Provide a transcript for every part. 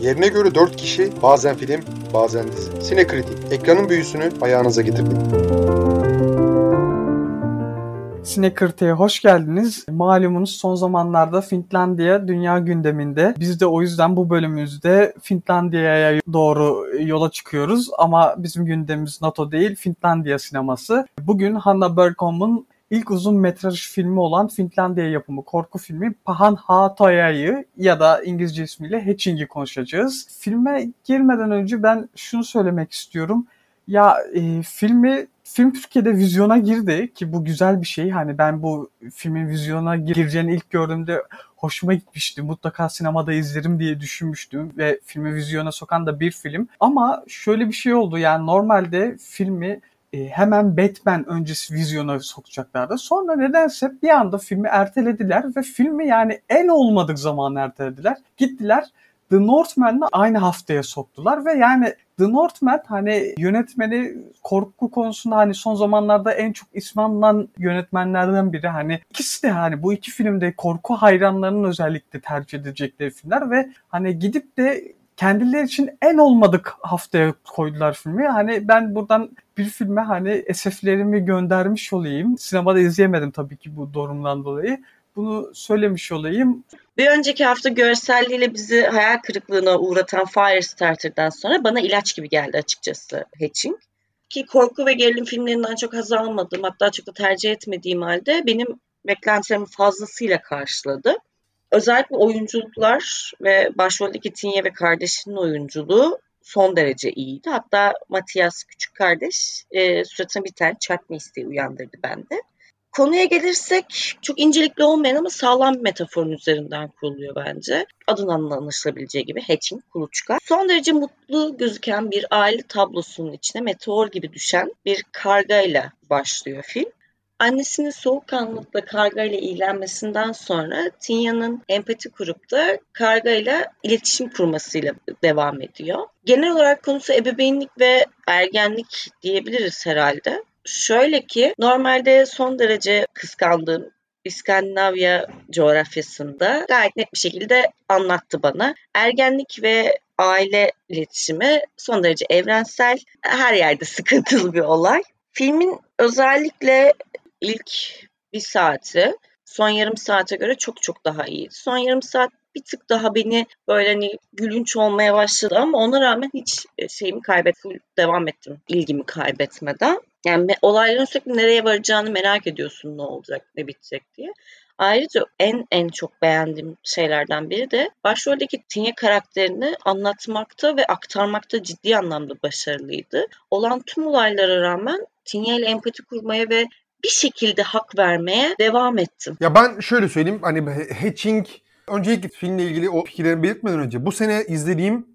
Yerine göre 4 kişi, bazen film, bazen dizi. Sinekritik, ekranın büyüsünü ayağınıza getirdik. Sinekırtı'ya hoş geldiniz. Malumunuz son zamanlarda Finlandiya dünya gündeminde. Biz de o yüzden bu bölümümüzde Finlandiya'ya doğru yola çıkıyoruz. Ama bizim gündemimiz NATO değil, Finlandiya sineması. Bugün Hanna Bergholm'un ilk uzun metraj filmi olan Finlandiya yapımı korku filmi Pahan Hatoya'yı ya da İngilizce ismiyle Hatching'i konuşacağız. Filme girmeden önce ben şunu söylemek istiyorum. Ya e, filmi film Türkiye'de vizyona girdi ki bu güzel bir şey. Hani ben bu filmin vizyona gireceğini ilk gördüğümde hoşuma gitmişti. Mutlaka sinemada izlerim diye düşünmüştüm ve filmi vizyona sokan da bir film. Ama şöyle bir şey oldu. Yani normalde filmi e, hemen Batman öncesi vizyona sokacaklardı. Sonra nedense bir anda filmi ertelediler ve filmi yani en olmadık zaman ertelediler. Gittiler The Northman'la aynı haftaya soktular ve yani The Northman hani yönetmeni korku konusunda hani son zamanlarda en çok ismi anılan yönetmenlerden biri. Hani ikisi de hani bu iki filmde korku hayranlarının özellikle tercih edecekleri filmler ve hani gidip de kendileri için en olmadık haftaya koydular filmi. Hani ben buradan bir filme hani eseflerimi göndermiş olayım. Sinemada izleyemedim tabii ki bu durumdan dolayı. Bunu söylemiş olayım. Bir önceki hafta görselliğiyle bizi hayal kırıklığına uğratan Firestarter'dan sonra bana ilaç gibi geldi açıkçası Hatching. Ki korku ve gerilim filmlerinden çok haz almadığım hatta çok da tercih etmediğim halde benim beklentilerimi fazlasıyla karşıladı. Özellikle oyunculuklar ve başroldeki Tinye ve kardeşinin oyunculuğu son derece iyiydi. Hatta Matias küçük kardeş e, suratına bir tane çarpma isteği uyandırdı bende. Konuya gelirsek çok incelikli olmayan ama sağlam bir metaforun üzerinden kuruluyor bence. Adından anlaşılabileceği gibi hatching, kuluçka. Son derece mutlu gözüken bir aile tablosunun içine meteor gibi düşen bir kargayla başlıyor film. Annesinin soğukkanlılıkla karga ile ilgilenmesinden sonra Tinya'nın empati kurup da karga ile iletişim kurmasıyla devam ediyor. Genel olarak konusu ebeveynlik ve ergenlik diyebiliriz herhalde. Şöyle ki normalde son derece kıskandığım İskandinavya coğrafyasında gayet net bir şekilde anlattı bana. Ergenlik ve aile iletişimi son derece evrensel, her yerde sıkıntılı bir olay. Filmin özellikle ilk bir saati son yarım saate göre çok çok daha iyi. Son yarım saat bir tık daha beni böyle hani gülünç olmaya başladı ama ona rağmen hiç e, şeyimi kaybet devam ettim ilgimi kaybetmeden. Yani olayların sürekli nereye varacağını merak ediyorsun ne olacak ne bitecek diye. Ayrıca en en çok beğendiğim şeylerden biri de başroldeki Tinye karakterini anlatmakta ve aktarmakta ciddi anlamda başarılıydı. Olan tüm olaylara rağmen Tinye ile empati kurmaya ve bir şekilde hak vermeye devam ettim. Ya ben şöyle söyleyeyim hani Hatching önceki filmle ilgili o fikirlerimi belirtmeden önce bu sene izlediğim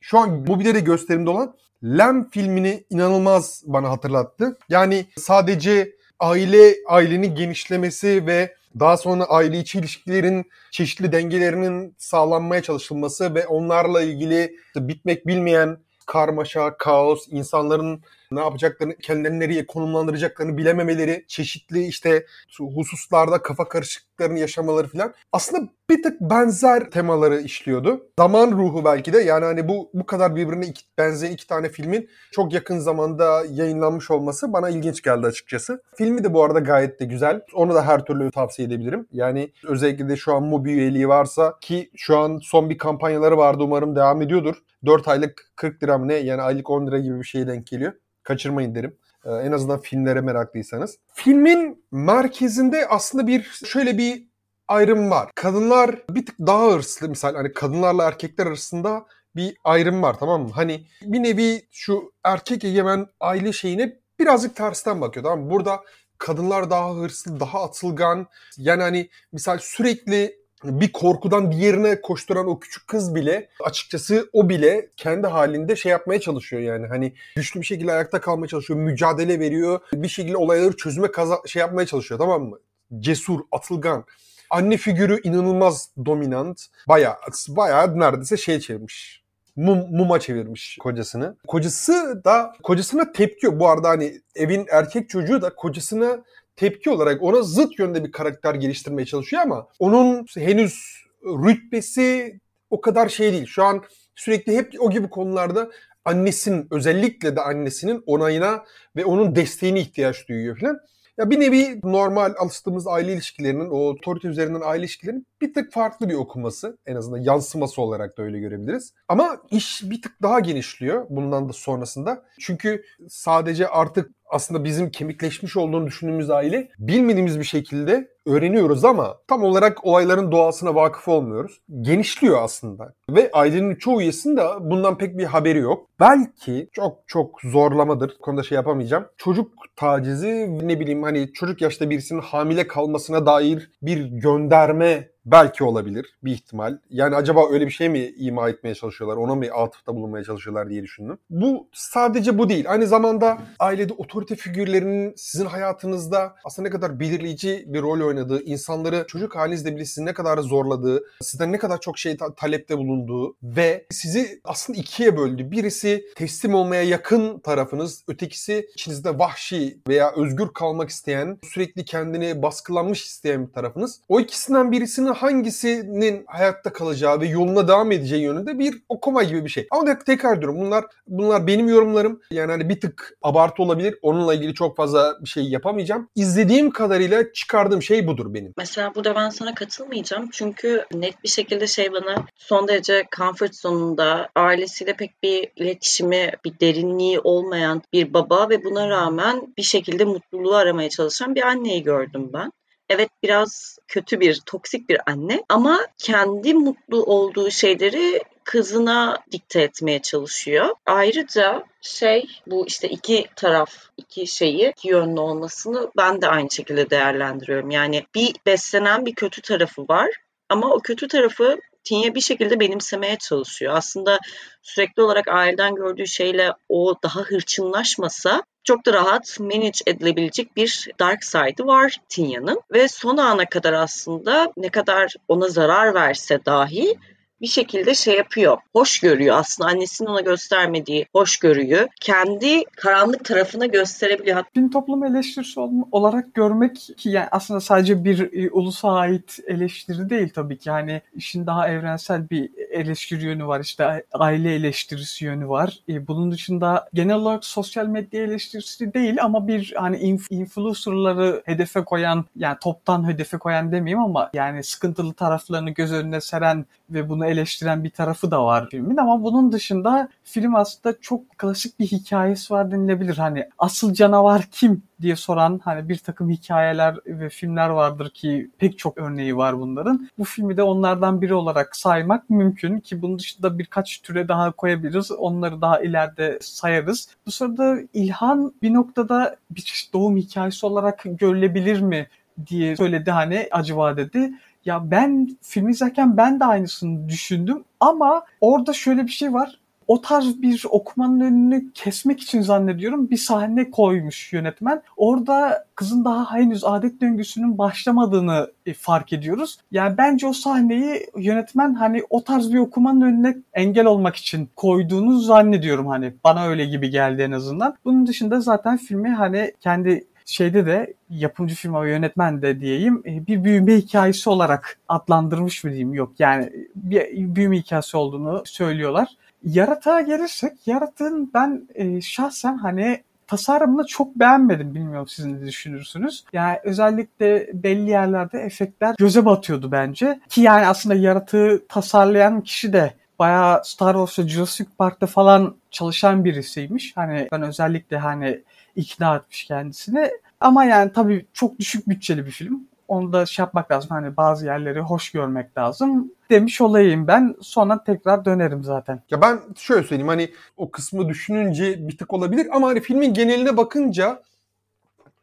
şu an mobilde de gösterimde olan Lem filmini inanılmaz bana hatırlattı. Yani sadece aile ailenin genişlemesi ve daha sonra aile içi ilişkilerin çeşitli dengelerinin sağlanmaya çalışılması ve onlarla ilgili bitmek bilmeyen karmaşa, kaos, insanların ne yapacaklarını, kendilerini nereye konumlandıracaklarını bilememeleri, çeşitli işte hususlarda kafa karışıklıklarını yaşamaları falan aslında bir tık benzer temaları işliyordu. Zaman ruhu belki de yani hani bu bu kadar birbirine iki, benzer iki tane filmin çok yakın zamanda yayınlanmış olması bana ilginç geldi açıkçası. Filmi de bu arada gayet de güzel. Onu da her türlü tavsiye edebilirim. Yani özellikle de şu an Mubi üyeliği varsa ki şu an son bir kampanyaları vardı umarım devam ediyordur. 4 aylık 40 lira mı ne yani aylık 10 lira gibi bir şeye denk geliyor. Kaçırmayın derim. Ee, en azından filmlere meraklıysanız. Filmin merkezinde aslında bir şöyle bir ayrım var. Kadınlar bir tık daha hırslı misal hani kadınlarla erkekler arasında bir ayrım var tamam mı? Hani bir nevi şu erkek egemen aile şeyine birazcık tersten bakıyor tamam mı? Burada kadınlar daha hırslı, daha atılgan. Yani hani misal sürekli bir korkudan diğerine koşturan o küçük kız bile açıkçası o bile kendi halinde şey yapmaya çalışıyor yani hani güçlü bir şekilde ayakta kalmaya çalışıyor, mücadele veriyor, bir şekilde olayları çözüme kaza şey yapmaya çalışıyor tamam mı? Cesur, atılgan. Anne figürü inanılmaz dominant. Baya baya neredeyse şey çevirmiş. Mum, muma çevirmiş kocasını. Kocası da kocasına tepki. Bu arada hani evin erkek çocuğu da kocasına tepki olarak ona zıt yönde bir karakter geliştirmeye çalışıyor ama onun henüz rütbesi o kadar şey değil. Şu an sürekli hep o gibi konularda annesinin özellikle de annesinin onayına ve onun desteğine ihtiyaç duyuyor falan. Ya bir nevi normal alıştığımız aile ilişkilerinin, o otorite üzerinden aile ilişkilerinin bir tık farklı bir okuması. En azından yansıması olarak da öyle görebiliriz. Ama iş bir tık daha genişliyor bundan da sonrasında. Çünkü sadece artık aslında bizim kemikleşmiş olduğunu düşündüğümüz aile bilmediğimiz bir şekilde öğreniyoruz ama tam olarak olayların doğasına vakıf olmuyoruz. Genişliyor aslında. Ve ailenin çoğu üyesinin de bundan pek bir haberi yok. Belki çok çok zorlamadır. Bu konuda şey yapamayacağım. Çocuk tacizi ne bileyim hani çocuk yaşta birisinin hamile kalmasına dair bir gönderme belki olabilir bir ihtimal. Yani acaba öyle bir şey mi ima etmeye çalışıyorlar? Ona mı atıfta bulunmaya çalışıyorlar diye düşündüm. Bu sadece bu değil. Aynı zamanda ailede otorite figürlerinin sizin hayatınızda aslında ne kadar belirleyici bir rol oynadığı, insanları çocuk halinizde bile sizi ne kadar zorladığı, sizden ne kadar çok şey ta- talepte bulunduğu ve sizi aslında ikiye böldü. Birisi teslim olmaya yakın tarafınız, ötekisi içinizde vahşi veya özgür kalmak isteyen, sürekli kendini baskılanmış isteyen bir tarafınız. O ikisinden birisinin hangisinin hayatta kalacağı ve yoluna devam edeceği yönünde bir okuma gibi bir şey. Ama tek- tekrar diyorum bunlar bunlar benim yorumlarım. Yani hani bir tık abartı olabilir. Onunla ilgili çok fazla bir şey yapamayacağım. İzlediğim kadarıyla çıkardığım şey budur benim. Mesela burada ben sana katılmayacağım. Çünkü net bir şekilde şey bana son derece comfort zone'unda ailesiyle pek bir iletişimi, bir derinliği olmayan bir baba ve buna rağmen bir şekilde mutluluğu aramaya çalışan bir anneyi gördüm ben. Evet biraz kötü bir, toksik bir anne ama kendi mutlu olduğu şeyleri kızına dikte etmeye çalışıyor. Ayrıca şey bu işte iki taraf, iki şeyi iki yönlü olmasını ben de aynı şekilde değerlendiriyorum. Yani bir beslenen bir kötü tarafı var ama o kötü tarafı Tinye bir şekilde benimsemeye çalışıyor. Aslında sürekli olarak aileden gördüğü şeyle o daha hırçınlaşmasa çok da rahat manage edilebilecek bir dark side'ı var Tinya'nın. Ve son ana kadar aslında ne kadar ona zarar verse dahi bir şekilde şey yapıyor. Hoş görüyor aslında annesinin ona göstermediği hoşgörüyü kendi karanlık tarafına gösterebiliyor. Din toplum eleştirisi ol- olarak görmek ki yani aslında sadece bir e, ulusa ait eleştiri değil tabii ki. Yani işin daha evrensel bir eleştiri yönü var. İşte aile eleştirisi yönü var. E, bunun dışında genel olarak sosyal medya eleştirisi değil ama bir hani inf- influencerları hedefe koyan yani toptan hedefe koyan demeyeyim ama yani sıkıntılı taraflarını göz önüne seren ve bunu eleştiren bir tarafı da var filmin ama bunun dışında film aslında çok klasik bir hikayesi var denilebilir. Hani asıl canavar kim diye soran hani bir takım hikayeler ve filmler vardır ki pek çok örneği var bunların. Bu filmi de onlardan biri olarak saymak mümkün ki bunun dışında birkaç türe daha koyabiliriz. Onları daha ileride sayarız. Bu sırada İlhan bir noktada bir doğum hikayesi olarak görülebilir mi diye söyledi hani acaba dedi. Ya ben film izlerken ben de aynısını düşündüm ama orada şöyle bir şey var. O tarz bir okumanın önünü kesmek için zannediyorum bir sahne koymuş yönetmen. Orada kızın daha henüz adet döngüsünün başlamadığını e, fark ediyoruz. Yani bence o sahneyi yönetmen hani o tarz bir okumanın önüne engel olmak için koyduğunu zannediyorum hani bana öyle gibi geldi en azından. Bunun dışında zaten filmi hani kendi şeyde de yapımcı firma ve yönetmen de diyeyim e, bir büyüme hikayesi olarak adlandırmış mı diyeyim yok yani bir büyüme hikayesi olduğunu söylüyorlar. Yaratığa gelirsek yaratığın ben e, şahsen hani tasarımını çok beğenmedim. Bilmiyorum siz ne düşünürsünüz. Yani özellikle belli yerlerde efektler göze batıyordu bence. Ki yani aslında yaratığı tasarlayan kişi de bayağı Star Wars'ta Jurassic Park'ta falan çalışan birisiymiş. Hani ben özellikle hani ikna etmiş kendisini. Ama yani tabii çok düşük bütçeli bir film. Onu da şey yapmak lazım. Hani bazı yerleri hoş görmek lazım. Demiş olayım ben. Sonra tekrar dönerim zaten. Ya ben şöyle söyleyeyim hani o kısmı düşününce bir tık olabilir ama hani filmin geneline bakınca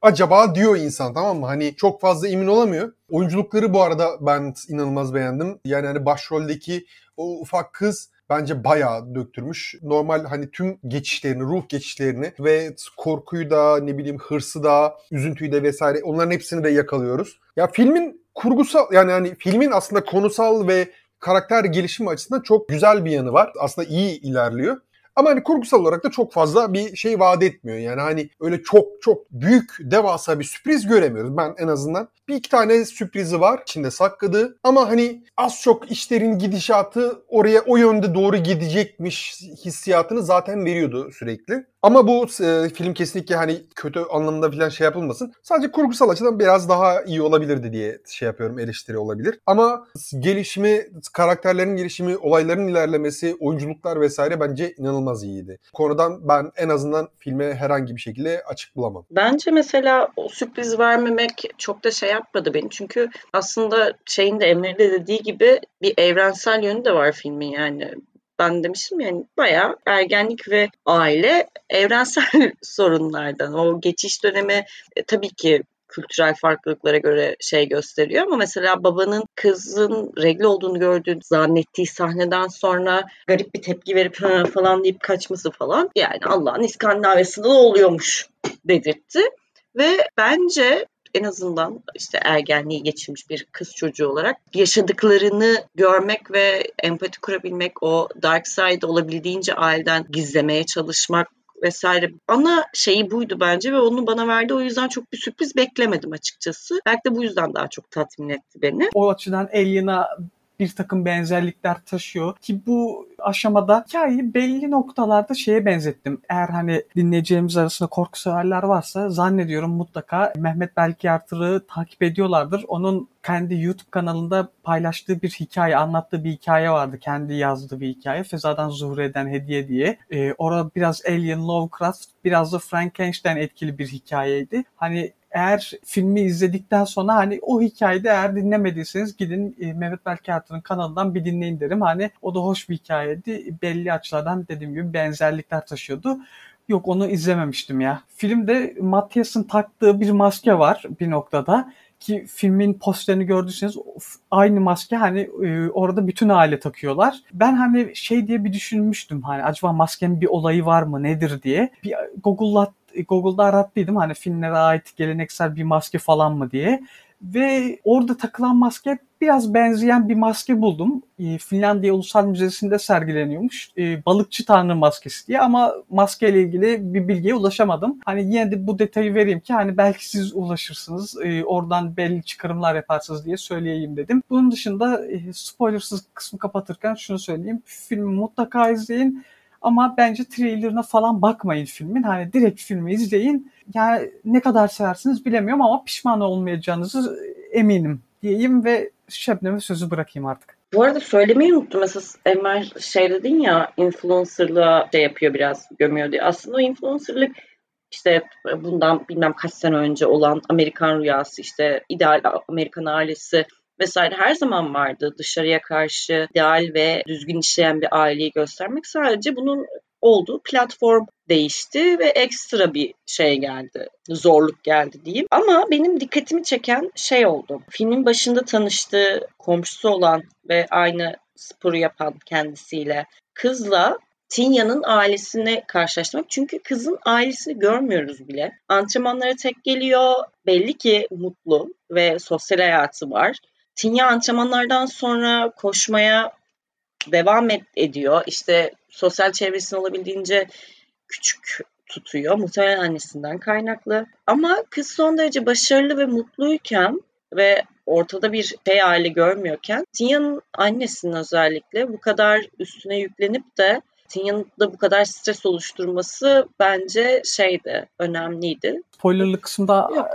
acaba diyor insan tamam mı? Hani çok fazla emin olamıyor. Oyunculukları bu arada ben inanılmaz beğendim. Yani hani başroldeki o ufak kız bence bayağı döktürmüş. Normal hani tüm geçişlerini, ruh geçişlerini ve korkuyu da ne bileyim hırsı da, üzüntüyü de vesaire onların hepsini de yakalıyoruz. Ya filmin kurgusal yani hani filmin aslında konusal ve karakter gelişimi açısından çok güzel bir yanı var. Aslında iyi ilerliyor. Ama hani kurgusal olarak da çok fazla bir şey vaat etmiyor. Yani hani öyle çok çok büyük devasa bir sürpriz göremiyoruz. Ben en azından bir iki tane sürprizi var içinde sakladığı ama hani az çok işlerin gidişatı oraya o yönde doğru gidecekmiş hissiyatını zaten veriyordu sürekli. Ama bu e, film kesinlikle hani kötü anlamında falan şey yapılmasın. Sadece kurgusal açıdan biraz daha iyi olabilirdi diye şey yapıyorum eleştiri olabilir. Ama gelişimi, karakterlerin gelişimi, olayların ilerlemesi, oyunculuklar vesaire bence inanılmaz iyiydi. Konudan ben en azından filme herhangi bir şekilde açık bulamam. Bence mesela o sürpriz vermemek çok da şey yapmadı beni. Çünkü aslında şeyin de Emre'de dediği gibi bir evrensel yönü de var filmin yani ben demiştim yani bayağı ergenlik ve aile evrensel sorunlardan. O geçiş dönemi e, tabii ki kültürel farklılıklara göre şey gösteriyor ama mesela babanın kızın regl olduğunu gördüğü zannettiği sahneden sonra garip bir tepki verip falan deyip kaçması falan yani Allah'ın İskandinavya'sında da oluyormuş dedirtti. Ve bence en azından işte ergenliği geçirmiş bir kız çocuğu olarak yaşadıklarını görmek ve empati kurabilmek, o dark side olabildiğince aileden gizlemeye çalışmak vesaire. Ana şeyi buydu bence ve onu bana verdi. O yüzden çok bir sürpriz beklemedim açıkçası. Belki de bu yüzden daha çok tatmin etti beni. O açıdan Alien'a bir takım benzerlikler taşıyor ki bu aşamada hikayeyi belli noktalarda şeye benzettim. Eğer hani dinleyeceğimiz arasında korku severler varsa zannediyorum mutlaka Mehmet Belki Artır'ı takip ediyorlardır. Onun kendi YouTube kanalında paylaştığı bir hikaye, anlattığı bir hikaye vardı. Kendi yazdığı bir hikaye. Fezadan Zuhre'den Hediye diye. Ee, orada biraz Alien Lovecraft, biraz da Frankenstein etkili bir hikayeydi. Hani eğer filmi izledikten sonra hani o hikayede eğer dinlemediyseniz gidin e, Mehmet Belki Artır'ın kanalından bir dinleyin derim. Hani o da hoş bir hikayeydi. Belli açılardan dediğim gibi benzerlikler taşıyordu. Yok onu izlememiştim ya. Filmde Matthias'ın taktığı bir maske var bir noktada ki filmin posterini gördüyseniz aynı maske hani e, orada bütün aile takıyorlar. Ben hani şey diye bir düşünmüştüm hani acaba maskenin bir olayı var mı nedir diye. Bir Google'la Google'da arattıydım hani filmlere ait geleneksel bir maske falan mı diye. Ve orada takılan maske biraz benzeyen bir maske buldum. E, Finlandiya Ulusal Müzesi'nde sergileniyormuş. E, balıkçı tanrı maskesi diye ama maskeyle ilgili bir bilgiye ulaşamadım. Hani yine de bu detayı vereyim ki hani belki siz ulaşırsınız. E, oradan belli çıkarımlar yaparsınız diye söyleyeyim dedim. Bunun dışında e, spoilersız kısmı kapatırken şunu söyleyeyim. Filmi mutlaka izleyin. Ama bence trailerına falan bakmayın filmin. Hani direkt filmi izleyin. Yani ne kadar seversiniz bilemiyorum ama pişman olmayacağınızı eminim diyeyim ve Şebnem'e sözü bırakayım artık. Bu arada söylemeyi unuttum. Mesela Emel şey dedin ya influencerlığa şey yapıyor biraz gömüyor diye. Aslında o influencerlık işte bundan bilmem kaç sene önce olan Amerikan rüyası işte ideal Amerikan ailesi vesaire her zaman vardı. Dışarıya karşı ideal ve düzgün işleyen bir aileyi göstermek sadece bunun olduğu platform değişti ve ekstra bir şey geldi. Zorluk geldi diyeyim. Ama benim dikkatimi çeken şey oldu. Filmin başında tanıştığı komşusu olan ve aynı sporu yapan kendisiyle kızla Tinya'nın ailesini karşılaştırmak. Çünkü kızın ailesini görmüyoruz bile. Antrenmanlara tek geliyor. Belli ki mutlu ve sosyal hayatı var. Tinya antrenmanlardan sonra koşmaya devam ed- ediyor. İşte sosyal çevresini olabildiğince küçük tutuyor. Muhtemelen annesinden kaynaklı. Ama kız son derece başarılı ve mutluyken ve ortada bir şey aile görmüyorken Tinya'nın annesinin özellikle bu kadar üstüne yüklenip de Tinya'nın da bu kadar stres oluşturması bence şeydi, önemliydi. Spoilerlı kısımda Yok,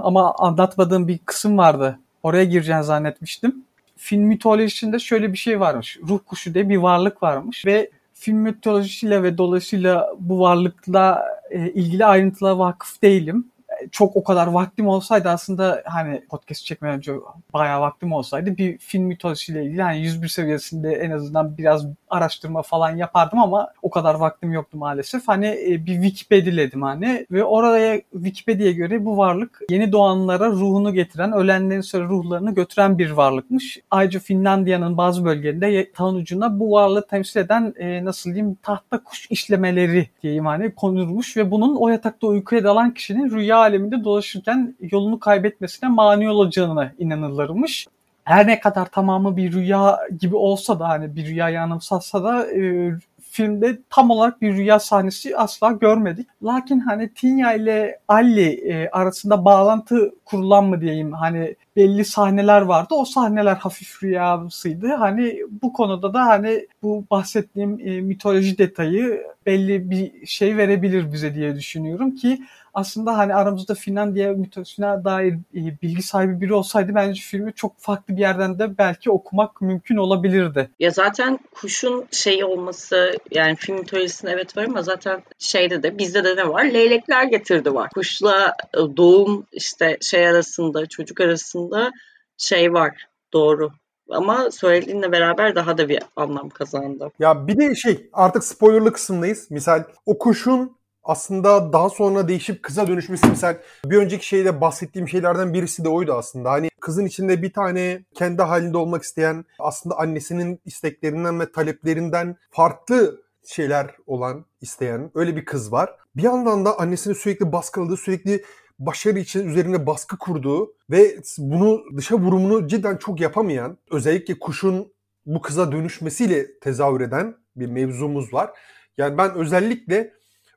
ama anlatmadığım bir kısım vardı. Oraya gireceğini zannetmiştim. Film mitolojisinde şöyle bir şey varmış. Ruh kuşu diye bir varlık varmış ve film mitolojisiyle ve dolayısıyla bu varlıkla e, ilgili ayrıntılara vakıf değilim çok o kadar vaktim olsaydı aslında hani podcast çekmeden önce bayağı vaktim olsaydı bir film mitolojisiyle ilgili hani 101 seviyesinde en azından biraz araştırma falan yapardım ama o kadar vaktim yoktu maalesef. Hani e, bir Wikipedia'ledim hani ve oraya Wikipedia'ya göre bu varlık yeni doğanlara ruhunu getiren, ölenlerin sonra ruhlarını götüren bir varlıkmış. Ayrıca Finlandiya'nın bazı bölgelerinde tan ucuna bu varlığı temsil eden e, nasıl diyeyim tahta kuş işlemeleri diyeyim hani konulmuş ve bunun o yatakta uykuya dalan kişinin rüya aleminde dolaşırken yolunu kaybetmesine mani olacağına inanılırmış. Her ne kadar tamamı bir rüya gibi olsa da hani bir rüyayı anımsatsa da e, filmde tam olarak bir rüya sahnesi asla görmedik. Lakin hani Tinya ile Ali e, arasında bağlantı kurulan mı diyeyim hani belli sahneler vardı. O sahneler hafif rüyasıydı. Hani bu konuda da hani bu bahsettiğim e, mitoloji detayı belli bir şey verebilir bize diye düşünüyorum ki aslında hani aramızda Finlandiya mitolojisine dair e, bilgi sahibi biri olsaydı bence filmi çok farklı bir yerden de belki okumak mümkün olabilirdi. Ya zaten kuşun şey olması yani film mitolojisinde evet var ama zaten şeyde de bizde de ne var? Leylekler getirdi var. Kuşla e, doğum işte şey arasında çocuk arasında şey var. Doğru. Ama söylediğinle beraber daha da bir anlam kazandı. Ya bir de şey artık spoilerlı kısımdayız. Misal o kuşun aslında daha sonra değişip kıza dönüşmesi misal bir önceki şeyde bahsettiğim şeylerden birisi de oydu aslında. Hani kızın içinde bir tane kendi halinde olmak isteyen aslında annesinin isteklerinden ve taleplerinden farklı şeyler olan isteyen öyle bir kız var. Bir yandan da annesini sürekli baskıladığı, sürekli başarı için üzerine baskı kurduğu ve bunu dışa vurumunu cidden çok yapamayan, özellikle kuşun bu kıza dönüşmesiyle tezahür eden bir mevzumuz var. Yani ben özellikle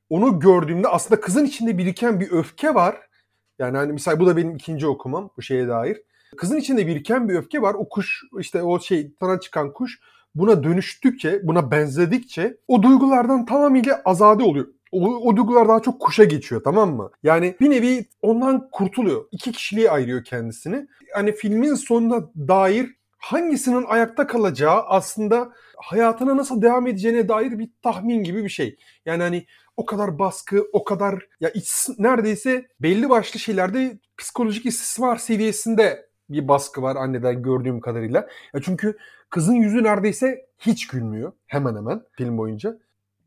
onu gördüğümde aslında kızın içinde biriken bir öfke var. Yani hani misal bu da benim ikinci okumam bu şeye dair. Kızın içinde biriken bir öfke var. O kuş işte o şey sana çıkan kuş buna dönüştükçe, buna benzedikçe o duygulardan tamamıyla azade oluyor. O, o duygular daha çok kuşa geçiyor tamam mı? Yani bir nevi ondan kurtuluyor. İki kişiliğe ayırıyor kendisini. Hani filmin sonuna dair hangisinin ayakta kalacağı aslında hayatına nasıl devam edeceğine dair bir tahmin gibi bir şey. Yani hani o kadar baskı, o kadar ya iç, neredeyse belli başlı şeylerde psikolojik istismar seviyesinde bir baskı var anneden gördüğüm kadarıyla. Ya çünkü kızın yüzü neredeyse hiç gülmüyor hemen hemen film boyunca.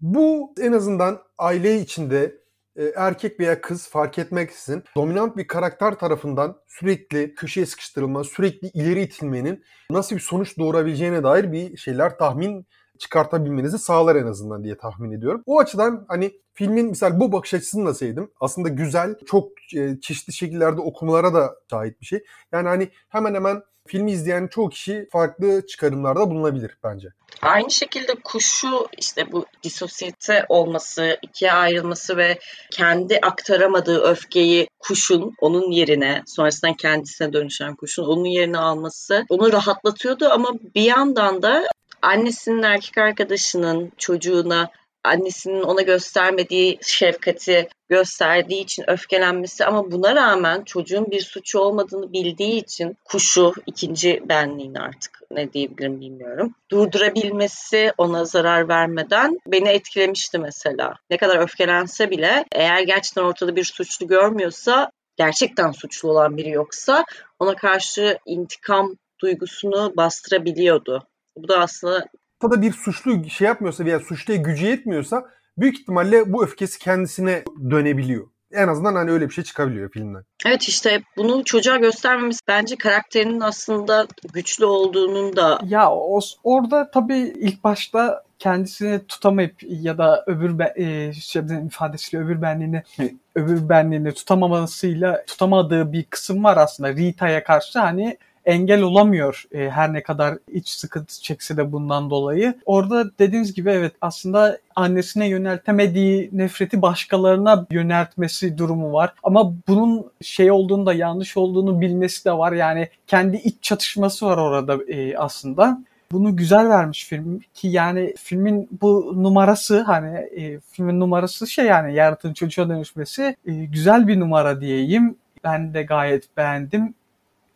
Bu en azından aile içinde e, erkek veya kız fark etmeksizin dominant bir karakter tarafından sürekli köşeye sıkıştırılma, sürekli ileri itilmenin nasıl bir sonuç doğurabileceğine dair bir şeyler tahmin çıkartabilmenizi sağlar en azından diye tahmin ediyorum. O açıdan hani filmin misal bu bakış açısını da sevdim. Aslında güzel, çok e, çeşitli şekillerde okumalara da şahit bir şey. Yani hani hemen hemen filmi izleyen çoğu kişi farklı çıkarımlarda bulunabilir bence. Aynı şekilde kuşu işte bu disosyete olması, ikiye ayrılması ve kendi aktaramadığı öfkeyi kuşun onun yerine sonrasında kendisine dönüşen kuşun onun yerine alması onu rahatlatıyordu ama bir yandan da annesinin erkek arkadaşının çocuğuna annesinin ona göstermediği şefkati gösterdiği için öfkelenmesi ama buna rağmen çocuğun bir suçu olmadığını bildiği için kuşu ikinci benliğini artık ne diyebilirim bilmiyorum. Durdurabilmesi ona zarar vermeden beni etkilemişti mesela. Ne kadar öfkelense bile eğer gerçekten ortada bir suçlu görmüyorsa gerçekten suçlu olan biri yoksa ona karşı intikam duygusunu bastırabiliyordu. Bu da aslında da bir suçlu şey yapmıyorsa veya suçluya gücü yetmiyorsa büyük ihtimalle bu öfkesi kendisine dönebiliyor. En azından hani öyle bir şey çıkabiliyor filmden. Evet işte bunu çocuğa göstermemiz bence karakterinin aslında güçlü olduğunun da... Ya o, orada tabii ilk başta kendisini tutamayıp ya da öbür be, e, şey, ifadesiyle öbür benliğini öbür benliğini tutamamasıyla tutamadığı bir kısım var aslında Rita'ya karşı hani engel olamıyor e, her ne kadar iç sıkıntı çekse de bundan dolayı. Orada dediğiniz gibi evet aslında annesine yöneltemediği nefreti başkalarına yöneltmesi durumu var. Ama bunun şey olduğunu da yanlış olduğunu bilmesi de var. Yani kendi iç çatışması var orada e, aslında. Bunu güzel vermiş film ki yani filmin bu numarası hani e, filmin numarası şey yani yaratığın çocuğa dönüşmesi e, güzel bir numara diyeyim. Ben de gayet beğendim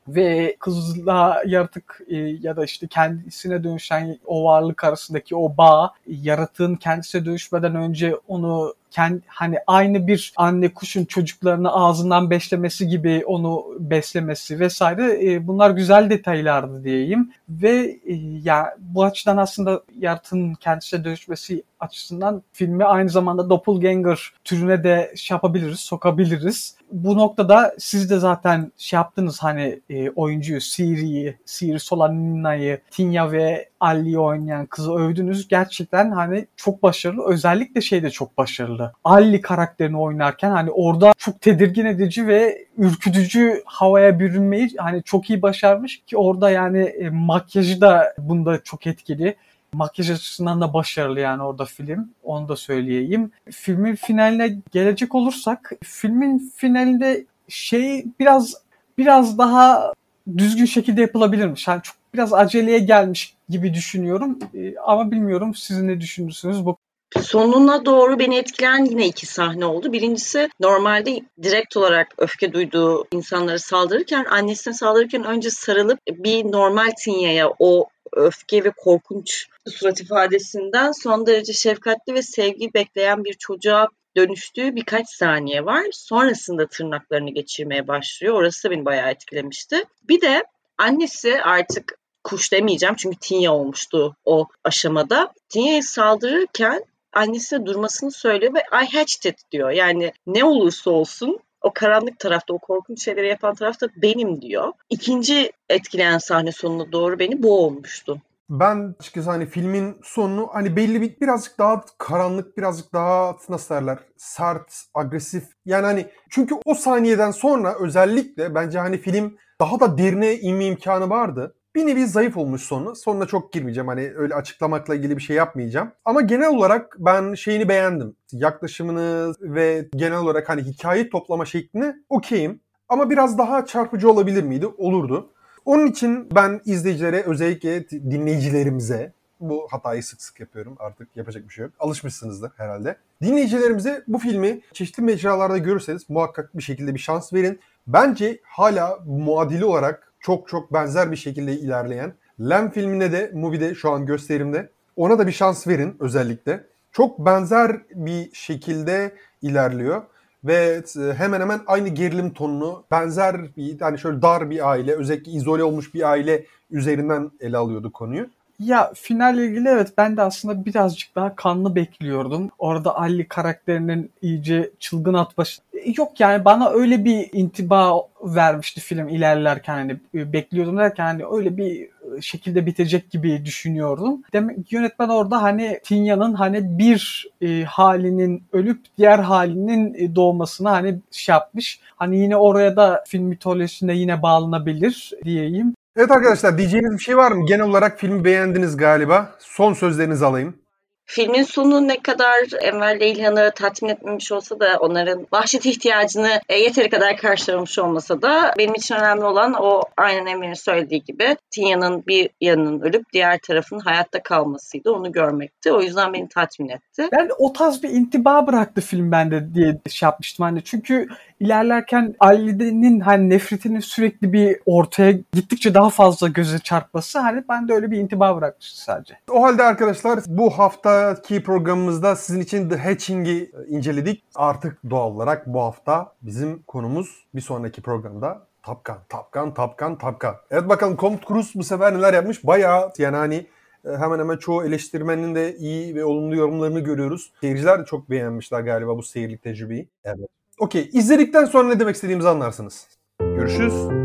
ve kızla yaratık e, ya da işte kendisine dönüşen o varlık arasındaki o bağ yaratığın kendisine dönüşmeden önce onu kendi hani aynı bir anne kuşun çocuklarını ağzından beslemesi gibi onu beslemesi vesaire e, bunlar güzel detaylardı diyeyim ve e, ya bu açıdan aslında yaratığın kendisine dönüşmesi açısından filmi aynı zamanda doppelganger türüne de şey yapabiliriz, sokabiliriz. Bu noktada siz de zaten şey yaptınız hani e, oyuncuyu, Siri'yi, Siri Solanina'yı, Tinya ve Ali'yi oynayan kızı övdünüz. Gerçekten hani çok başarılı. Özellikle şey de çok başarılı. Ali karakterini oynarken hani orada çok tedirgin edici ve ürkütücü havaya bürünmeyi hani çok iyi başarmış ki orada yani e, makyajı da bunda çok etkili Makyaj açısından da başarılı yani orada film. Onu da söyleyeyim. Filmin finaline gelecek olursak filmin finalinde şey biraz biraz daha düzgün şekilde yapılabilirmiş. Yani çok biraz aceleye gelmiş gibi düşünüyorum. Ee, ama bilmiyorum siz ne düşünürsünüz bu Sonuna doğru beni etkileyen yine iki sahne oldu. Birincisi normalde direkt olarak öfke duyduğu insanlara saldırırken, annesine saldırırken önce sarılıp bir normal Tinya'ya o öfke ve korkunç surat ifadesinden son derece şefkatli ve sevgi bekleyen bir çocuğa dönüştüğü birkaç saniye var. Sonrasında tırnaklarını geçirmeye başlıyor. Orası da beni bayağı etkilemişti. Bir de annesi artık kuş demeyeceğim çünkü Tinya olmuştu o aşamada. Tinya'ya saldırırken annesine durmasını söylüyor ve I hatched it diyor. Yani ne olursa olsun o karanlık tarafta, o korkunç şeyleri yapan tarafta benim diyor. İkinci etkileyen sahne sonuna doğru beni bu olmuştu. Ben açıkçası hani filmin sonunu hani belli bir birazcık daha karanlık, birazcık daha nasıl derler sert, agresif. Yani hani çünkü o saniyeden sonra özellikle bence hani film daha da derine inme imkanı vardı. Bir nevi zayıf olmuş sonu. Sonuna çok girmeyeceğim. Hani öyle açıklamakla ilgili bir şey yapmayacağım. Ama genel olarak ben şeyini beğendim. Yaklaşımını ve genel olarak hani hikaye toplama şeklini okeyim. Ama biraz daha çarpıcı olabilir miydi? Olurdu. Onun için ben izleyicilere özellikle dinleyicilerimize bu hatayı sık sık yapıyorum. Artık yapacak bir şey yok. Alışmışsınızdır herhalde. Dinleyicilerimize bu filmi çeşitli mecralarda görürseniz muhakkak bir şekilde bir şans verin. Bence hala muadili olarak çok çok benzer bir şekilde ilerleyen Lem filmine de Movie'de şu an gösterimde. Ona da bir şans verin özellikle. Çok benzer bir şekilde ilerliyor ve e, hemen hemen aynı gerilim tonunu benzer bir hani şöyle dar bir aile özellikle izole olmuş bir aile üzerinden ele alıyordu konuyu. Ya finalle ilgili evet ben de aslında birazcık daha kanlı bekliyordum. Orada Ali karakterinin iyice çılgın atbaşı. Yok yani bana öyle bir intiba vermişti film ilerlerken hani e, bekliyordum derken hani öyle bir şekilde bitecek gibi düşünüyordum. Demek yönetmen orada hani Tinya'nın hani bir e, halinin ölüp diğer halinin e, doğmasına hani şey yapmış. Hani yine oraya da film mitolojisinde yine bağlanabilir diyeyim. Evet arkadaşlar diyeceğiniz bir şey var mı? Genel olarak filmi beğendiniz galiba. Son sözlerinizi alayım. Filmin sonu ne kadar Enver ile İlhan'ı tatmin etmemiş olsa da onların vahşet ihtiyacını e, yeteri kadar karşılamış olmasa da benim için önemli olan o aynen Enver'in söylediği gibi Tinya'nın bir yanının ölüp diğer tarafın hayatta kalmasıydı. Onu görmekti. O yüzden beni tatmin etti. Ben o tarz bir intiba bıraktı film bende diye şey yapmıştım. Hani çünkü ilerlerken Ali'nin hani nefretinin sürekli bir ortaya gittikçe daha fazla göze çarpması hani ben de öyle bir intiba bırakmıştı sadece. O halde arkadaşlar bu haftaki programımızda sizin için The Hatching'i inceledik. Artık doğal olarak bu hafta bizim konumuz bir sonraki programda Tapkan, Tapkan, Tapkan, Tapkan. Evet bakalım Comte Cruz bu sefer neler yapmış? Bayağı yani hani hemen hemen çoğu eleştirmenin de iyi ve olumlu yorumlarını görüyoruz. Seyirciler de çok beğenmişler galiba bu seyirlik tecrübeyi. Evet. Okey. İzledikten sonra ne demek istediğimizi anlarsınız. Görüşürüz.